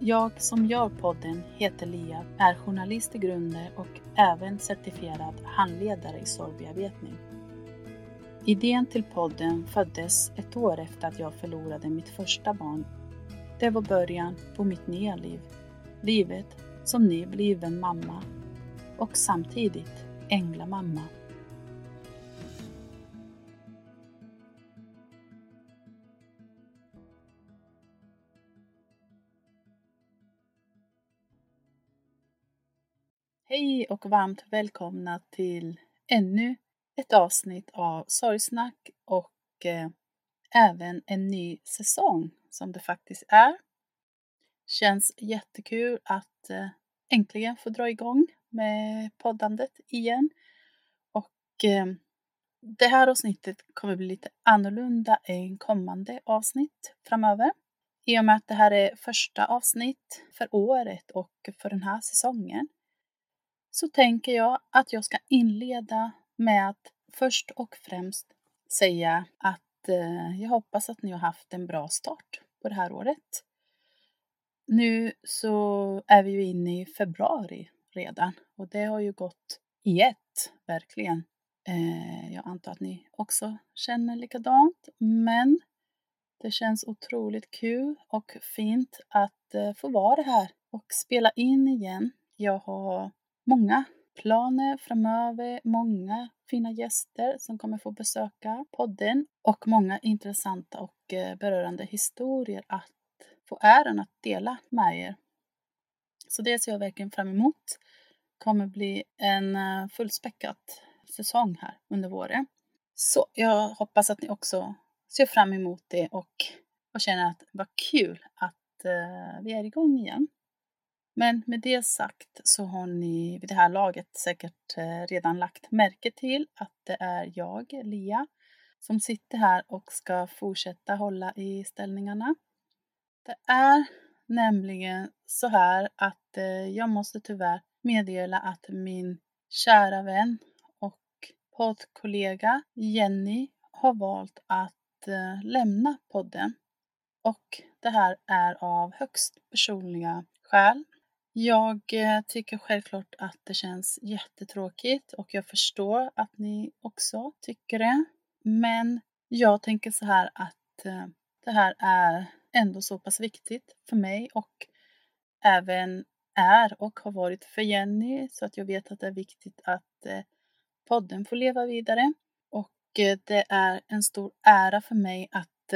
Jag som gör podden heter Lia, är journalist i grunden och även certifierad handledare i sorgbearbetning. Idén till podden föddes ett år efter att jag förlorade mitt första barn. Det var början på mitt nya liv. Livet som nybliven mamma och samtidigt änglamamma. Hej och varmt välkomna till ännu ett avsnitt av Sorgsnack och eh, även en ny säsong som det faktiskt är. Känns jättekul att eh, äntligen få dra igång med poddandet igen. Och eh, det här avsnittet kommer bli lite annorlunda än kommande avsnitt framöver. I och med att det här är första avsnitt för året och för den här säsongen så tänker jag att jag ska inleda med att först och främst säga att eh, jag hoppas att ni har haft en bra start på det här året. Nu så är vi ju inne i februari redan och det har ju gått i ett, verkligen. Eh, jag antar att ni också känner likadant, men det känns otroligt kul och fint att eh, få vara här och spela in igen. Jag har många planer framöver, många fina gäster som kommer få besöka podden och många intressanta och eh, berörande historier att få äran att dela med er. Så det ser jag verkligen fram emot. Det kommer bli en eh, fullspäckad säsong här under våren. Så jag hoppas att ni också ser fram emot det och, och känner att vad kul att uh, vi är igång igen. Men med det sagt så har ni vid det här laget säkert eh, redan lagt märke till att det är jag, Lia, som sitter här och ska fortsätta hålla i ställningarna. Det är nämligen så här att eh, jag måste tyvärr meddela att min kära vän och poddkollega Jenny har valt att eh, lämna podden. Och det här är av högst personliga skäl. Jag eh, tycker självklart att det känns jättetråkigt och jag förstår att ni också tycker det. Men jag tänker så här att eh, det här är ändå så pass viktigt för mig och även är och har varit för Jenny så att jag vet att det är viktigt att eh, podden får leva vidare. Och det är en stor ära för mig att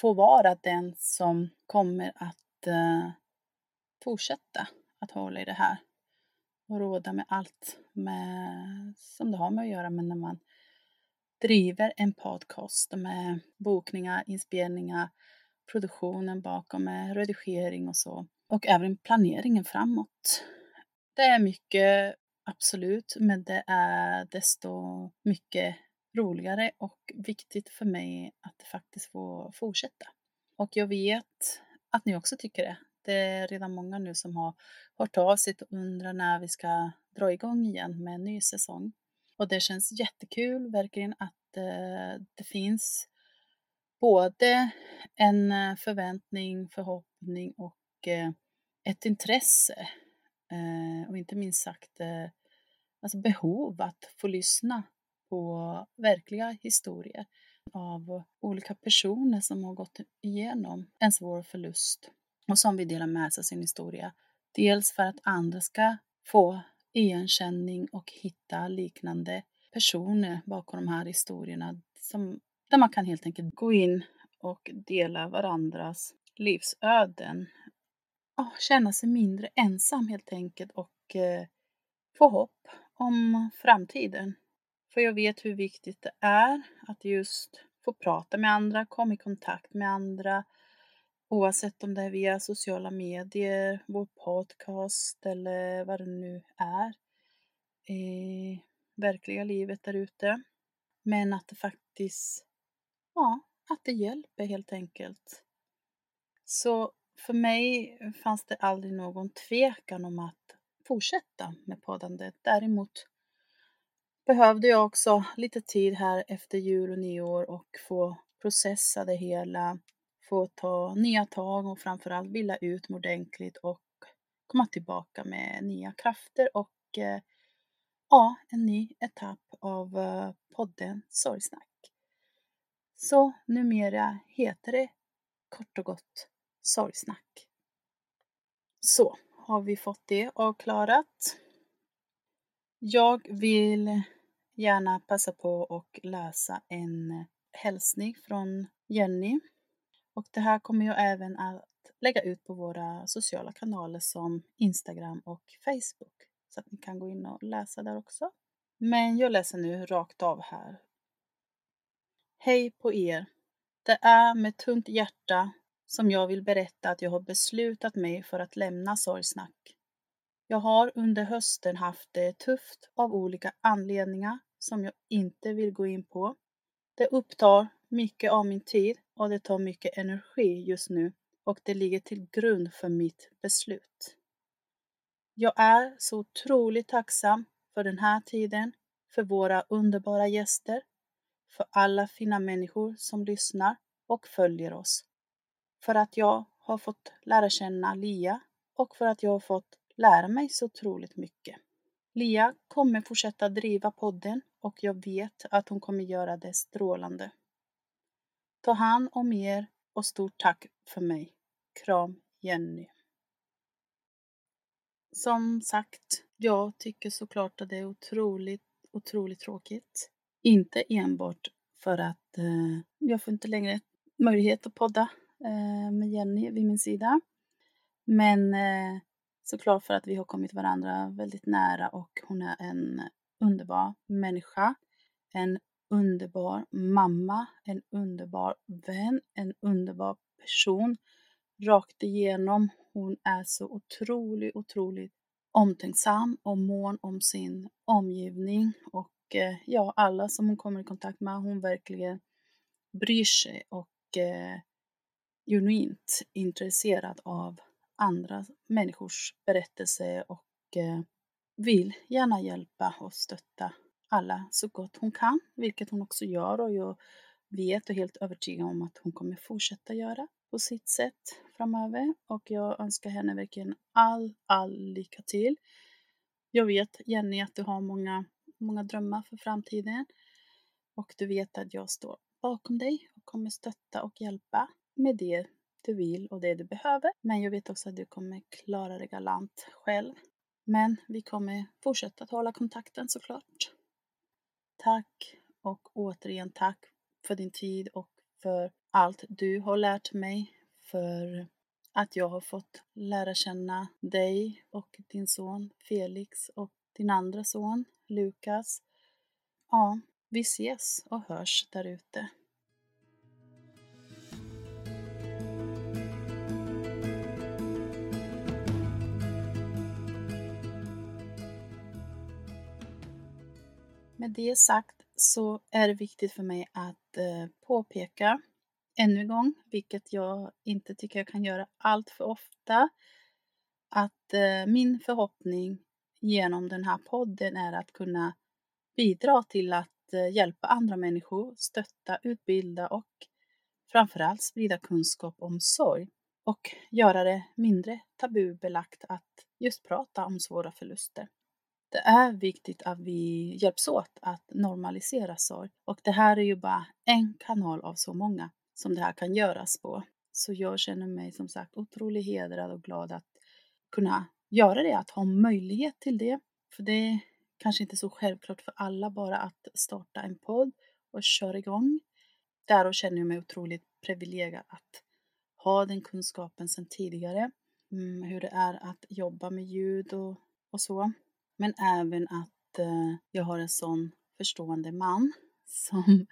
få vara den som kommer att fortsätta att hålla i det här och råda med allt med, som det har med att göra med när man driver en podcast med bokningar, inspelningar, produktionen bakom med redigering och så. Och även planeringen framåt. Det är mycket absolut, men det är desto mycket roligare och viktigt för mig att det faktiskt får fortsätta. Och jag vet att ni också tycker det. Det är redan många nu som har hört av sig och undrar när vi ska dra igång igen med en ny säsong. Och det känns jättekul verkligen att eh, det finns både en eh, förväntning, förhoppning och eh, ett intresse eh, och inte minst sagt eh, alltså behov att få lyssna på verkliga historier av olika personer som har gått igenom en svår förlust och som vill dela med sig av sin historia. Dels för att andra ska få igenkänning och hitta liknande personer bakom de här historierna som, där man kan helt enkelt gå in och dela varandras livsöden. Och känna sig mindre ensam helt enkelt och eh, få hopp om framtiden. För jag vet hur viktigt det är att just få prata med andra, komma i kontakt med andra, oavsett om det är via sociala medier, vår podcast eller vad det nu är i verkliga livet där ute. Men att det faktiskt, ja, att det hjälper helt enkelt. Så för mig fanns det aldrig någon tvekan om att fortsätta med poddandet. Däremot behövde jag också lite tid här efter jul och nyår och få processa det hela, få ta nya tag och framförallt vila ut mig ordentligt och komma tillbaka med nya krafter och eh, ja, en ny etapp av eh, podden Sorgsnack. Så numera heter det kort och gott Sorgsnack. Så har vi fått det avklarat. Jag vill gärna passa på att läsa en hälsning från Jenny. Och det här kommer jag även att lägga ut på våra sociala kanaler som Instagram och Facebook. Så att ni kan gå in och läsa där också. Men jag läser nu rakt av här. Hej på er! Det är med tungt hjärta som jag vill berätta att jag har beslutat mig för att lämna Sorgsnack. Jag har under hösten haft det tufft av olika anledningar som jag inte vill gå in på. Det upptar mycket av min tid och det tar mycket energi just nu och det ligger till grund för mitt beslut. Jag är så otroligt tacksam för den här tiden, för våra underbara gäster, för alla fina människor som lyssnar och följer oss. För att jag har fått lära känna Lia och för att jag har fått lära mig så otroligt mycket. Lia kommer fortsätta driva podden och jag vet att hon kommer göra det strålande. Ta hand om er och stort tack för mig. Kram Jenny. Som sagt, jag tycker såklart att det är otroligt, otroligt tråkigt. Inte enbart för att eh, jag får inte längre möjlighet att podda eh, med Jenny vid min sida. Men eh, såklart för att vi har kommit varandra väldigt nära och hon är en underbar människa, en underbar mamma, en underbar vän, en underbar person rakt igenom. Hon är så otroligt, otroligt omtänksam och mån om sin omgivning och eh, ja, alla som hon kommer i kontakt med, hon verkligen bryr sig och eh, genuint intresserad av andra människors berättelse och eh, vill gärna hjälpa och stötta alla så gott hon kan, vilket hon också gör och jag vet och är helt övertygad om att hon kommer fortsätta göra på sitt sätt framöver och jag önskar henne verkligen all, all lycka till. Jag vet Jenny att du har många, många drömmar för framtiden och du vet att jag står bakom dig och kommer stötta och hjälpa med det du vill och det du behöver. Men jag vet också att du kommer klara det galant själv. Men vi kommer fortsätta att hålla kontakten såklart. Tack och återigen tack för din tid och för allt du har lärt mig. För att jag har fått lära känna dig och din son Felix och din andra son Lukas. Ja, vi ses och hörs där Med det sagt så är det viktigt för mig att eh, påpeka ännu en gång, vilket jag inte tycker jag kan göra allt för ofta, att eh, min förhoppning genom den här podden är att kunna bidra till att eh, hjälpa andra människor, stötta, utbilda och framförallt sprida kunskap om sorg och göra det mindre tabubelagt att just prata om svåra förluster. Det är viktigt att vi hjälps åt att normalisera sorg och det här är ju bara en kanal av så många som det här kan göras på. Så jag känner mig som sagt otroligt hedrad och glad att kunna göra det, att ha möjlighet till det. För det är kanske inte så självklart för alla bara att starta en podd och köra igång. Därav känner jag mig otroligt privilegierad att ha den kunskapen sedan tidigare. Mm, hur det är att jobba med ljud och, och så. Men även att eh, jag har en sån förstående man som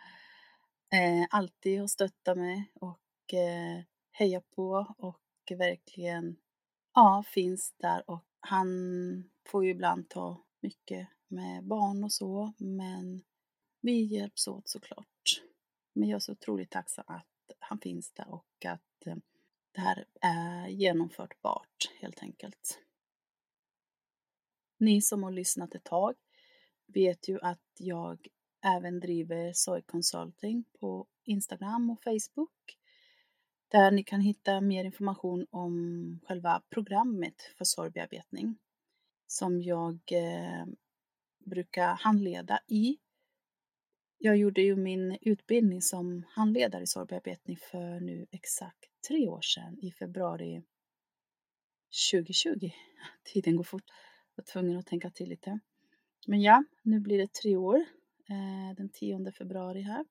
eh, alltid har stöttat mig och eh, hejat på och verkligen ja, finns där och han får ju ibland ta mycket med barn och så men vi hjälps åt såklart. Men jag är så otroligt tacksam att han finns där och att eh, det här är genomförbart helt enkelt. Ni som har lyssnat ett tag vet ju att jag även driver Soy Consulting på Instagram och Facebook där ni kan hitta mer information om själva programmet för sorgbearbetning som jag eh, brukar handleda i. Jag gjorde ju min utbildning som handledare i sorgbearbetning för nu exakt tre år sedan i februari 2020. Tiden går fort. Jag var tvungen att tänka till lite. Men ja, nu blir det tre år. Eh, den 10 februari här.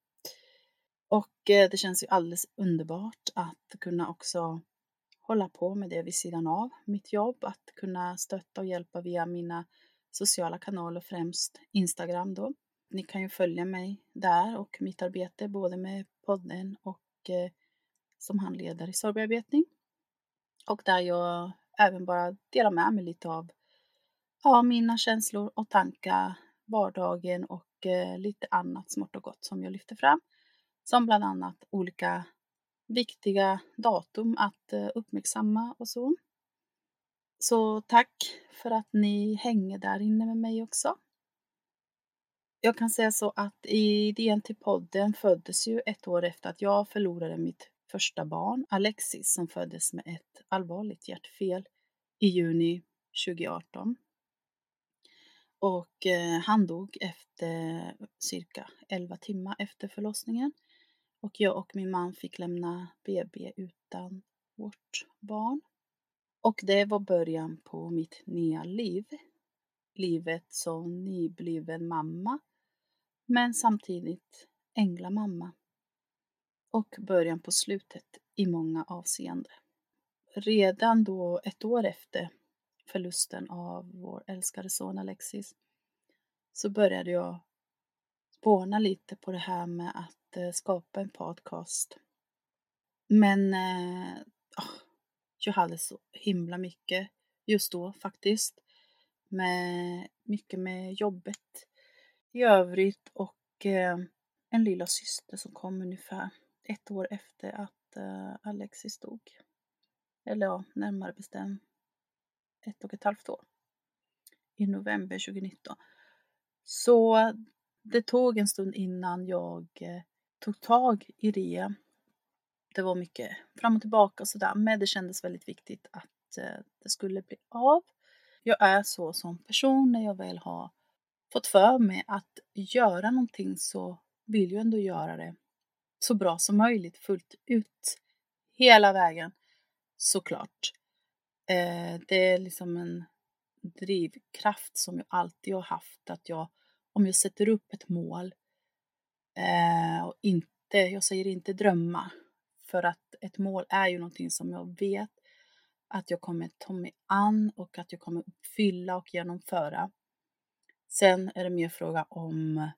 Och eh, det känns ju alldeles underbart att kunna också hålla på med det vid sidan av mitt jobb. Att kunna stötta och hjälpa via mina sociala kanaler, främst Instagram då. Ni kan ju följa mig där och mitt arbete både med podden och eh, som handledare i sorgbearbetning. Och där jag även bara delar med mig lite av ja, mina känslor och tankar, vardagen och eh, lite annat smått och gott som jag lyfter fram. Som bland annat olika viktiga datum att eh, uppmärksamma och så. Så tack för att ni hänger där inne med mig också. Jag kan säga så att idén till podden föddes ju ett år efter att jag förlorade mitt första barn, Alexis, som föddes med ett allvarligt hjärtfel i juni 2018. Och eh, han dog efter cirka 11 timmar efter förlossningen. Och jag och min man fick lämna BB utan vårt barn. Och det var början på mitt nya liv. Livet som nybliven mamma, men samtidigt änglamamma. Och början på slutet i många avseenden. Redan då ett år efter förlusten av vår älskade son Alexis så började jag spåna lite på det här med att eh, skapa en podcast. Men eh, ah, jag hade så himla mycket just då faktiskt. Med, mycket med jobbet i övrigt och eh, en lilla syster som kom ungefär ett år efter att eh, Alexis dog. Eller ja, närmare bestämt ett och ett halvt år. I november 2019. Så det tog en stund innan jag eh, tog tag i det. Det var mycket fram och tillbaka och sådär, men det kändes väldigt viktigt att eh, det skulle bli av. Jag är så som person när jag väl har fått för mig att göra någonting så vill jag ändå göra det så bra som möjligt fullt ut. Hela vägen såklart. Eh, det är liksom en drivkraft som jag alltid har haft att jag om jag sätter upp ett mål eh, och inte, jag säger inte drömma, för att ett mål är ju någonting som jag vet att jag kommer ta mig an och att jag kommer uppfylla och genomföra. Sen är det mer fråga om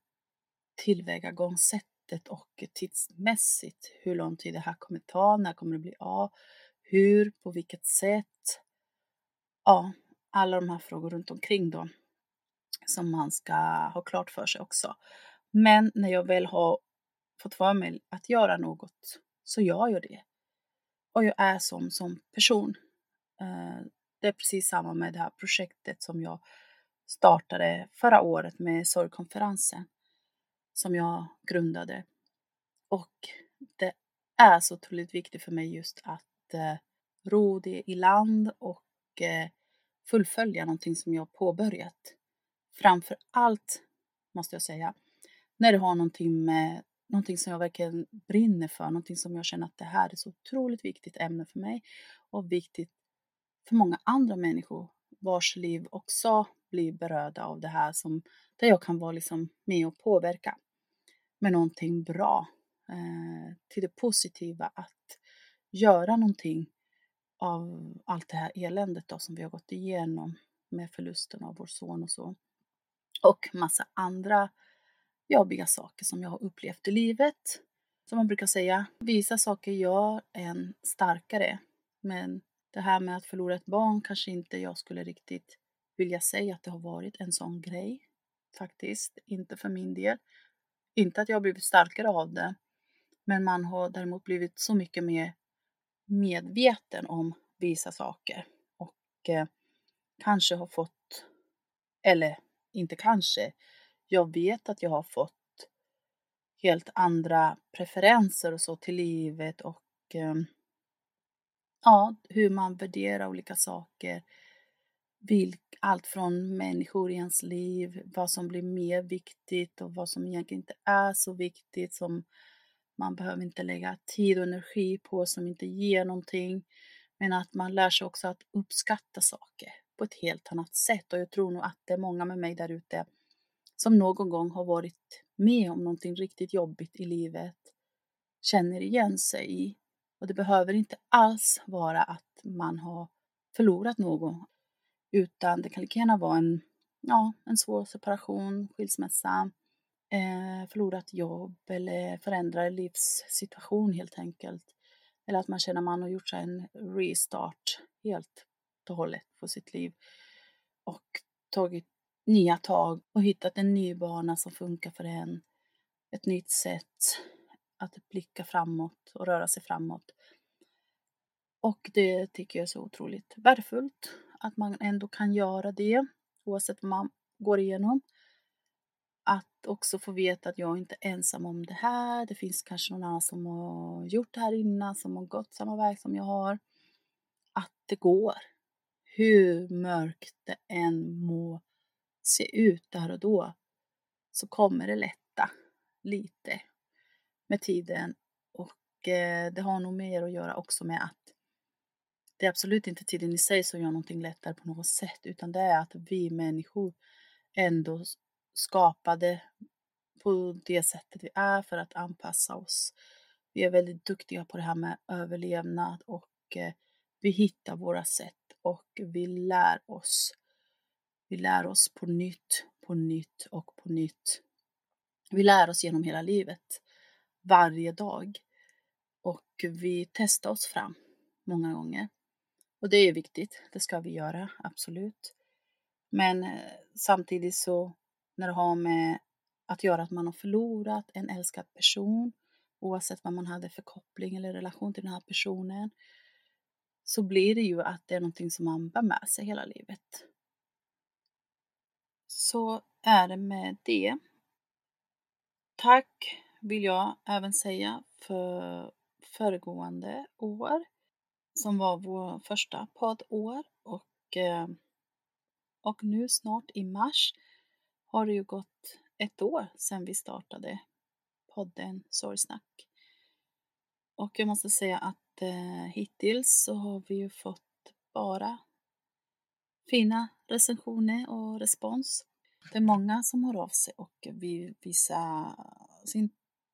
tillvägagångssättet och tidsmässigt, hur lång tid det här kommer ta, när kommer det bli av, hur, på vilket sätt. Ja, alla de här frågorna runt omkring då. som man ska ha klart för sig också. Men när jag väl har fått för mig att göra något så gör jag det. Och jag är som, som person. Eh, det är precis samma med det här projektet som jag startade förra året med sorgkonferensen som jag grundade. Och det är så otroligt viktigt för mig just att eh, ro det i land och eh, fullfölja någonting som jag påbörjat. Framför allt, måste jag säga, när det har någonting med någonting som jag verkligen brinner för, någonting som jag känner att det här är så otroligt viktigt ämne för mig och viktigt för många andra människor vars liv också blir berörda av det här som där jag kan vara liksom med och påverka med någonting bra eh, till det positiva att göra någonting av allt det här eländet då som vi har gått igenom med förlusten av vår son och så. Och massa andra jobbiga saker som jag har upplevt i livet. Som man brukar säga, vissa saker gör en starkare. Men det här med att förlora ett barn kanske inte jag skulle riktigt vilja säga att det har varit en sån grej. Faktiskt, inte för min del. Inte att jag har blivit starkare av det. Men man har däremot blivit så mycket mer medveten om vissa saker. Och eh, kanske har fått, eller inte kanske, jag vet att jag har fått helt andra preferenser och så till livet och eh, ja, hur man värderar olika saker. Allt från människor i ens liv, vad som blir mer viktigt och vad som egentligen inte är så viktigt som man behöver inte lägga tid och energi på som inte ger någonting. Men att man lär sig också att uppskatta saker på ett helt annat sätt och jag tror nog att det är många med mig där ute som någon gång har varit med om någonting riktigt jobbigt i livet känner igen sig i. Och det behöver inte alls vara att man har förlorat någon, utan det kan lika gärna vara en, ja, en svår separation, skilsmässa, eh, förlorat jobb eller förändrad livssituation helt enkelt. Eller att man känner att man har gjort sig en restart helt och hållet på sitt liv och tagit nya tag och hittat en ny bana som funkar för en. Ett nytt sätt att blicka framåt och röra sig framåt. Och det tycker jag är så otroligt värdefullt att man ändå kan göra det oavsett vad man går igenom. Att också få veta att jag inte är ensam om det här. Det finns kanske någon annan som har gjort det här innan, som har gått samma väg som jag har. Att det går. Hur mörkt det än må se ut där och då så kommer det lätta lite med tiden och eh, det har nog mer att göra också med att det är absolut inte tiden i sig som gör någonting lättare på något sätt utan det är att vi människor ändå skapade på det sättet vi är för att anpassa oss. Vi är väldigt duktiga på det här med överlevnad och eh, vi hittar våra sätt och vi lär oss vi lär oss på nytt, på nytt och på nytt. Vi lär oss genom hela livet, varje dag. Och vi testar oss fram många gånger. Och det är viktigt, det ska vi göra, absolut. Men eh, samtidigt så när det har med att göra att man har förlorat en älskad person, oavsett vad man hade för koppling eller relation till den här personen, så blir det ju att det är någonting som man bär med sig hela livet så är det med det. Tack vill jag även säga för föregående år som var vår första poddår och, eh, och nu snart i mars har det ju gått ett år sedan vi startade podden Sorgsnack. Och jag måste säga att eh, hittills så har vi ju fått bara fina recensioner och respons. Det är många som hör av sig och vill visa sin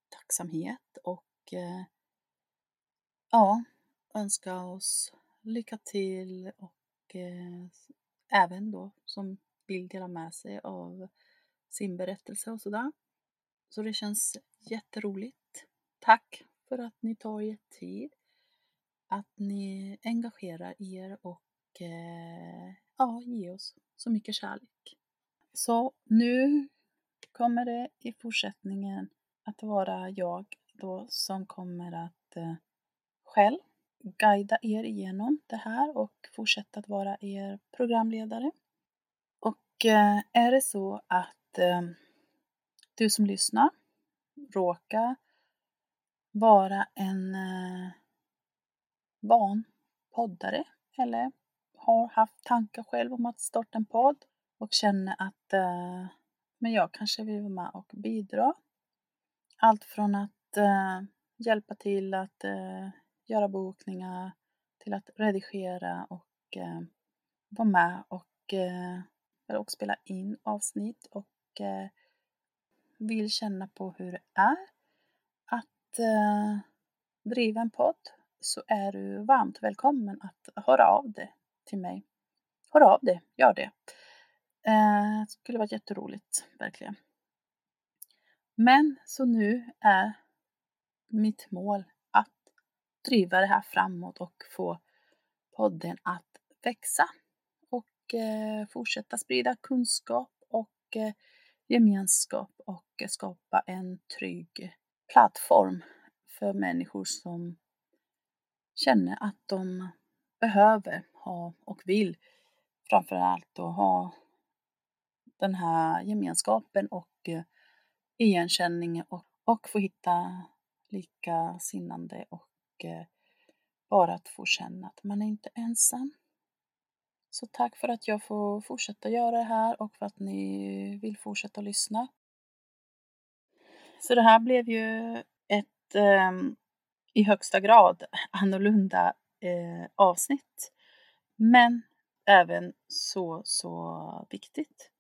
tacksamhet och eh, ja, önska oss lycka till och eh, även då som vill dela med sig av sin berättelse och sådär. Så det känns jätteroligt. Tack för att ni tar er tid, att ni engagerar er och eh, ja, ger oss så mycket kärlek. Så nu kommer det i fortsättningen att vara jag då som kommer att eh, själv guida er igenom det här och fortsätta att vara er programledare. Och eh, är det så att eh, du som lyssnar råkar vara en eh, van poddare eller har haft tankar själv om att starta en podd och känner att eh, men jag kanske vill vara med och bidra. Allt från att eh, hjälpa till att eh, göra bokningar till att redigera och eh, vara med och, eh, och spela in avsnitt och eh, vill känna på hur det är att eh, driva en podd så är du varmt välkommen att höra av dig till mig. Hör av dig, gör det. Eh, det skulle vara jätteroligt, verkligen. Men så nu är mitt mål att driva det här framåt och få podden att växa och eh, fortsätta sprida kunskap och eh, gemenskap och skapa en trygg plattform för människor som känner att de behöver ha och vill framförallt att ha den här gemenskapen och eh, igenkänning och, och få hitta likasinnande och eh, bara att få känna att man är inte ensam. Så tack för att jag får fortsätta göra det här och för att ni vill fortsätta lyssna. Så det här blev ju ett eh, i högsta grad annorlunda eh, avsnitt. Men även så, så viktigt.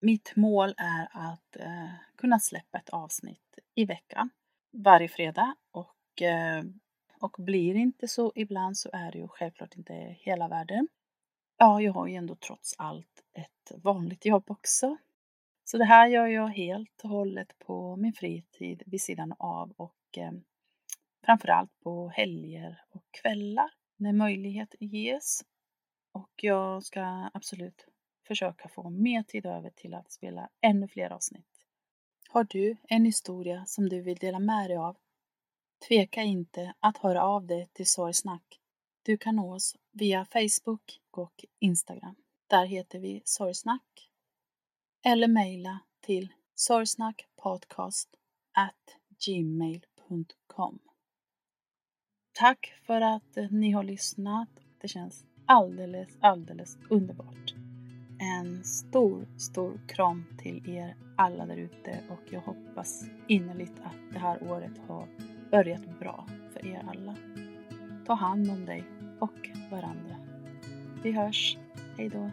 Mitt mål är att eh, kunna släppa ett avsnitt i veckan varje fredag och, eh, och blir det inte så ibland så är det ju självklart inte hela världen. Ja, jag har ju ändå trots allt ett vanligt jobb också. Så det här gör jag helt och hållet på min fritid vid sidan av och eh, framförallt på helger och kvällar när möjlighet ges. Och jag ska absolut försöka få mer tid över till att spela ännu fler avsnitt. Har du en historia som du vill dela med dig av? Tveka inte att höra av dig till Sorgsnack. Du kan nå oss via Facebook och Instagram. Där heter vi Sorgsnack. Eller mejla till sorgsnackpodcast@gmail.com. Tack för att eh, ni har lyssnat. Det känns alldeles, alldeles underbart. En stor, stor kram till er alla där ute och jag hoppas innerligt att det här året har börjat bra för er alla. Ta hand om dig och varandra. Vi hörs. Hejdå!